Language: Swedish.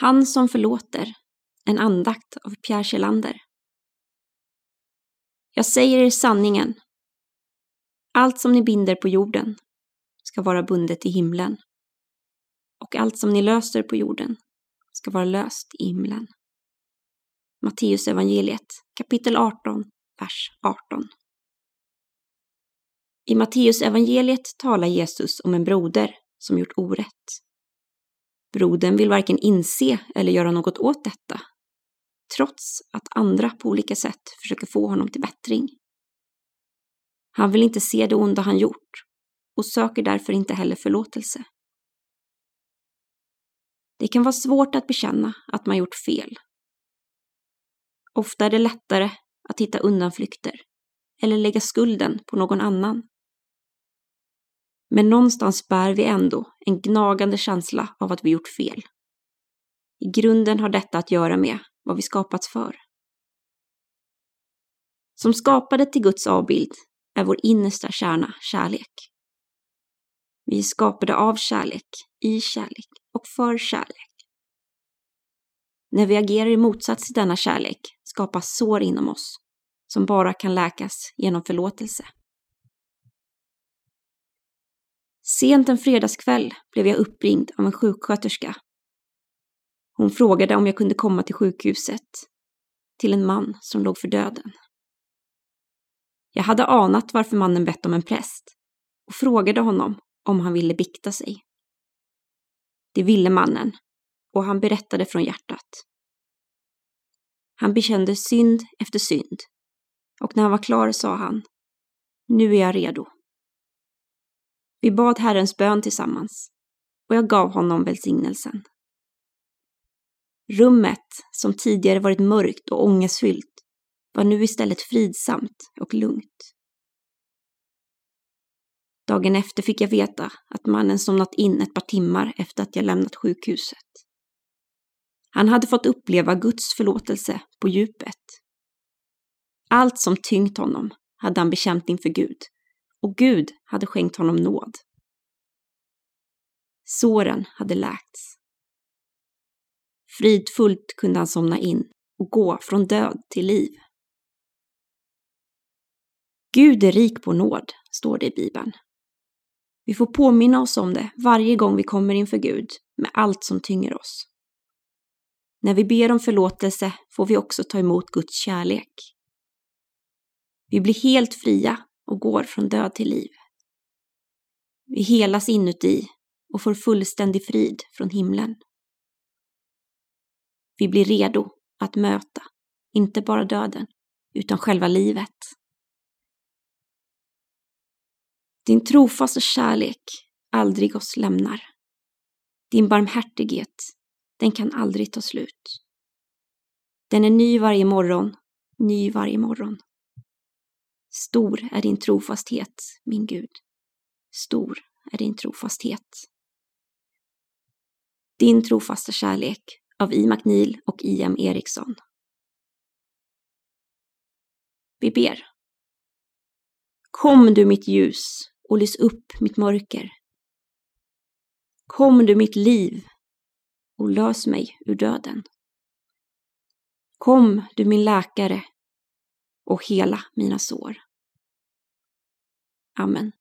Han som förlåter, en andakt av Pierre Kjellander. Jag säger er sanningen. Allt som ni binder på jorden ska vara bundet i himlen. Och allt som ni löser på jorden ska vara löst i himlen. Matteus evangeliet kapitel 18, vers 18. I Matteus evangeliet talar Jesus om en broder som gjort orätt. Brodern vill varken inse eller göra något åt detta, trots att andra på olika sätt försöker få honom till bättring. Han vill inte se det onda han gjort och söker därför inte heller förlåtelse. Det kan vara svårt att bekänna att man gjort fel. Ofta är det lättare att hitta undanflykter eller lägga skulden på någon annan. Men någonstans bär vi ändå en gnagande känsla av att vi gjort fel. I grunden har detta att göra med vad vi skapats för. Som skapade till Guds avbild är vår innersta kärna kärlek. Vi är skapade av kärlek, i kärlek och för kärlek. När vi agerar i motsats till denna kärlek skapas sår inom oss som bara kan läkas genom förlåtelse. Sent en fredagskväll blev jag uppringd av en sjuksköterska. Hon frågade om jag kunde komma till sjukhuset, till en man som låg för döden. Jag hade anat varför mannen bett om en präst och frågade honom om han ville bikta sig. Det ville mannen och han berättade från hjärtat. Han bekände synd efter synd och när han var klar sa han Nu är jag redo. Vi bad Herrens bön tillsammans och jag gav honom välsignelsen. Rummet, som tidigare varit mörkt och ångestfyllt, var nu istället fridsamt och lugnt. Dagen efter fick jag veta att mannen somnat in ett par timmar efter att jag lämnat sjukhuset. Han hade fått uppleva Guds förlåtelse på djupet. Allt som tyngt honom hade han bekänt inför Gud och Gud hade skänkt honom nåd. Såren hade läkts. Fridfullt kunde han somna in och gå från död till liv. Gud är rik på nåd, står det i Bibeln. Vi får påminna oss om det varje gång vi kommer inför Gud med allt som tynger oss. När vi ber om förlåtelse får vi också ta emot Guds kärlek. Vi blir helt fria och går från död till liv. Vi helas inuti och får fullständig frid från himlen. Vi blir redo att möta, inte bara döden, utan själva livet. Din trofasta kärlek aldrig oss lämnar. Din barmhärtighet, den kan aldrig ta slut. Den är ny varje morgon, ny varje morgon. Stor är din trofasthet, min Gud. Stor är din trofasthet. Din trofasta kärlek av I. McNeil och I.M. Eriksson. Vi ber. Kom du mitt ljus och lys upp mitt mörker. Kom du mitt liv och lös mig ur döden. Kom du min läkare och hela mina sår. Amen.